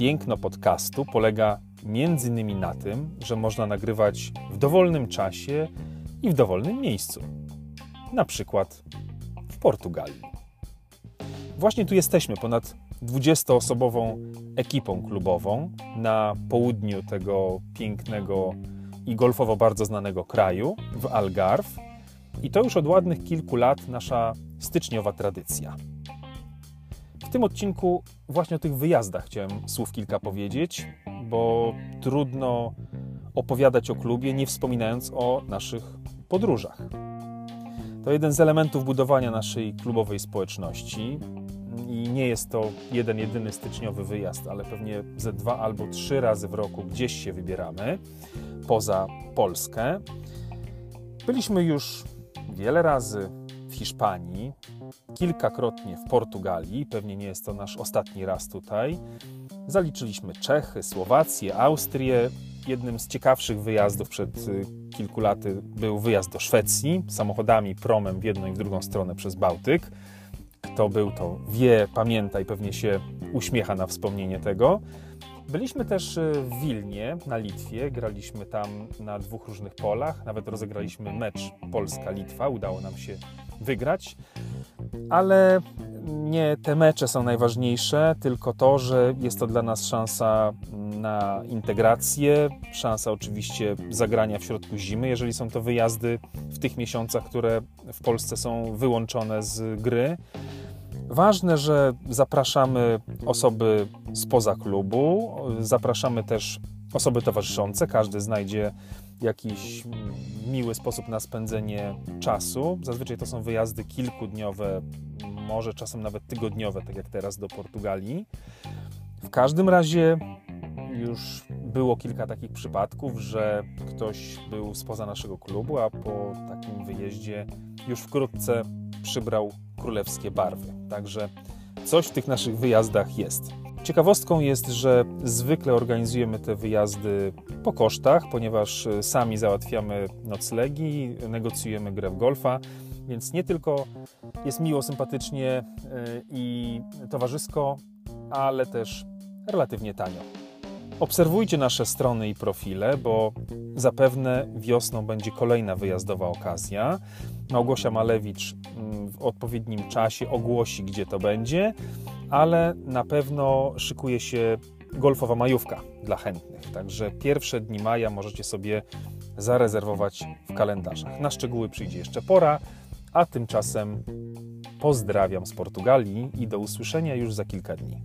piękno podcastu polega między innymi na tym, że można nagrywać w dowolnym czasie i w dowolnym miejscu. Na przykład w Portugalii. Właśnie tu jesteśmy, ponad 20-osobową ekipą klubową na południu tego pięknego i golfowo bardzo znanego kraju, w Algarve. I to już od ładnych kilku lat nasza styczniowa tradycja. W tym odcinku właśnie o tych wyjazdach chciałem słów kilka powiedzieć, bo trudno opowiadać o klubie, nie wspominając o naszych podróżach. To jeden z elementów budowania naszej klubowej społeczności i nie jest to jeden, jedyny styczniowy wyjazd, ale pewnie ze dwa albo trzy razy w roku gdzieś się wybieramy poza Polskę. Byliśmy już wiele razy w Hiszpanii, kilkakrotnie w Portugalii, pewnie nie jest to nasz ostatni raz tutaj. Zaliczyliśmy Czechy, Słowację, Austrię. Jednym z ciekawszych wyjazdów przed y, kilku laty był wyjazd do Szwecji samochodami, promem w jedną i w drugą stronę przez Bałtyk. Kto był, to wie, pamięta i pewnie się uśmiecha na wspomnienie tego. Byliśmy też y, w Wilnie na Litwie, graliśmy tam na dwóch różnych polach, nawet rozegraliśmy mecz Polska-Litwa, udało nam się wygrać, ale nie te mecze są najważniejsze, tylko to, że jest to dla nas szansa na integrację, szansa oczywiście zagrania w środku zimy, jeżeli są to wyjazdy w tych miesiącach, które w Polsce są wyłączone z gry. Ważne, że zapraszamy osoby spoza klubu, zapraszamy też osoby towarzyszące. Każdy znajdzie jakiś miły sposób na spędzenie czasu. Zazwyczaj to są wyjazdy kilkudniowe, może czasem nawet tygodniowe, tak jak teraz do Portugalii. W każdym razie już było kilka takich przypadków, że ktoś był spoza naszego klubu, a po takim wyjeździe już wkrótce przybrał królewskie barwy. Także coś w tych naszych wyjazdach jest. Ciekawostką jest, że zwykle organizujemy te wyjazdy po kosztach, ponieważ sami załatwiamy noclegi, negocjujemy grę w golfa, więc nie tylko jest miło, sympatycznie e, i towarzysko, ale też relatywnie tanio. Obserwujcie nasze strony i profile, bo zapewne wiosną będzie kolejna wyjazdowa okazja. Małgosia Malewicz mm, w odpowiednim czasie ogłosi, gdzie to będzie, ale na pewno szykuje się golfowa majówka dla chętnych. Także pierwsze dni maja możecie sobie zarezerwować w kalendarzach. Na szczegóły przyjdzie jeszcze pora, a tymczasem pozdrawiam z Portugalii i do usłyszenia już za kilka dni.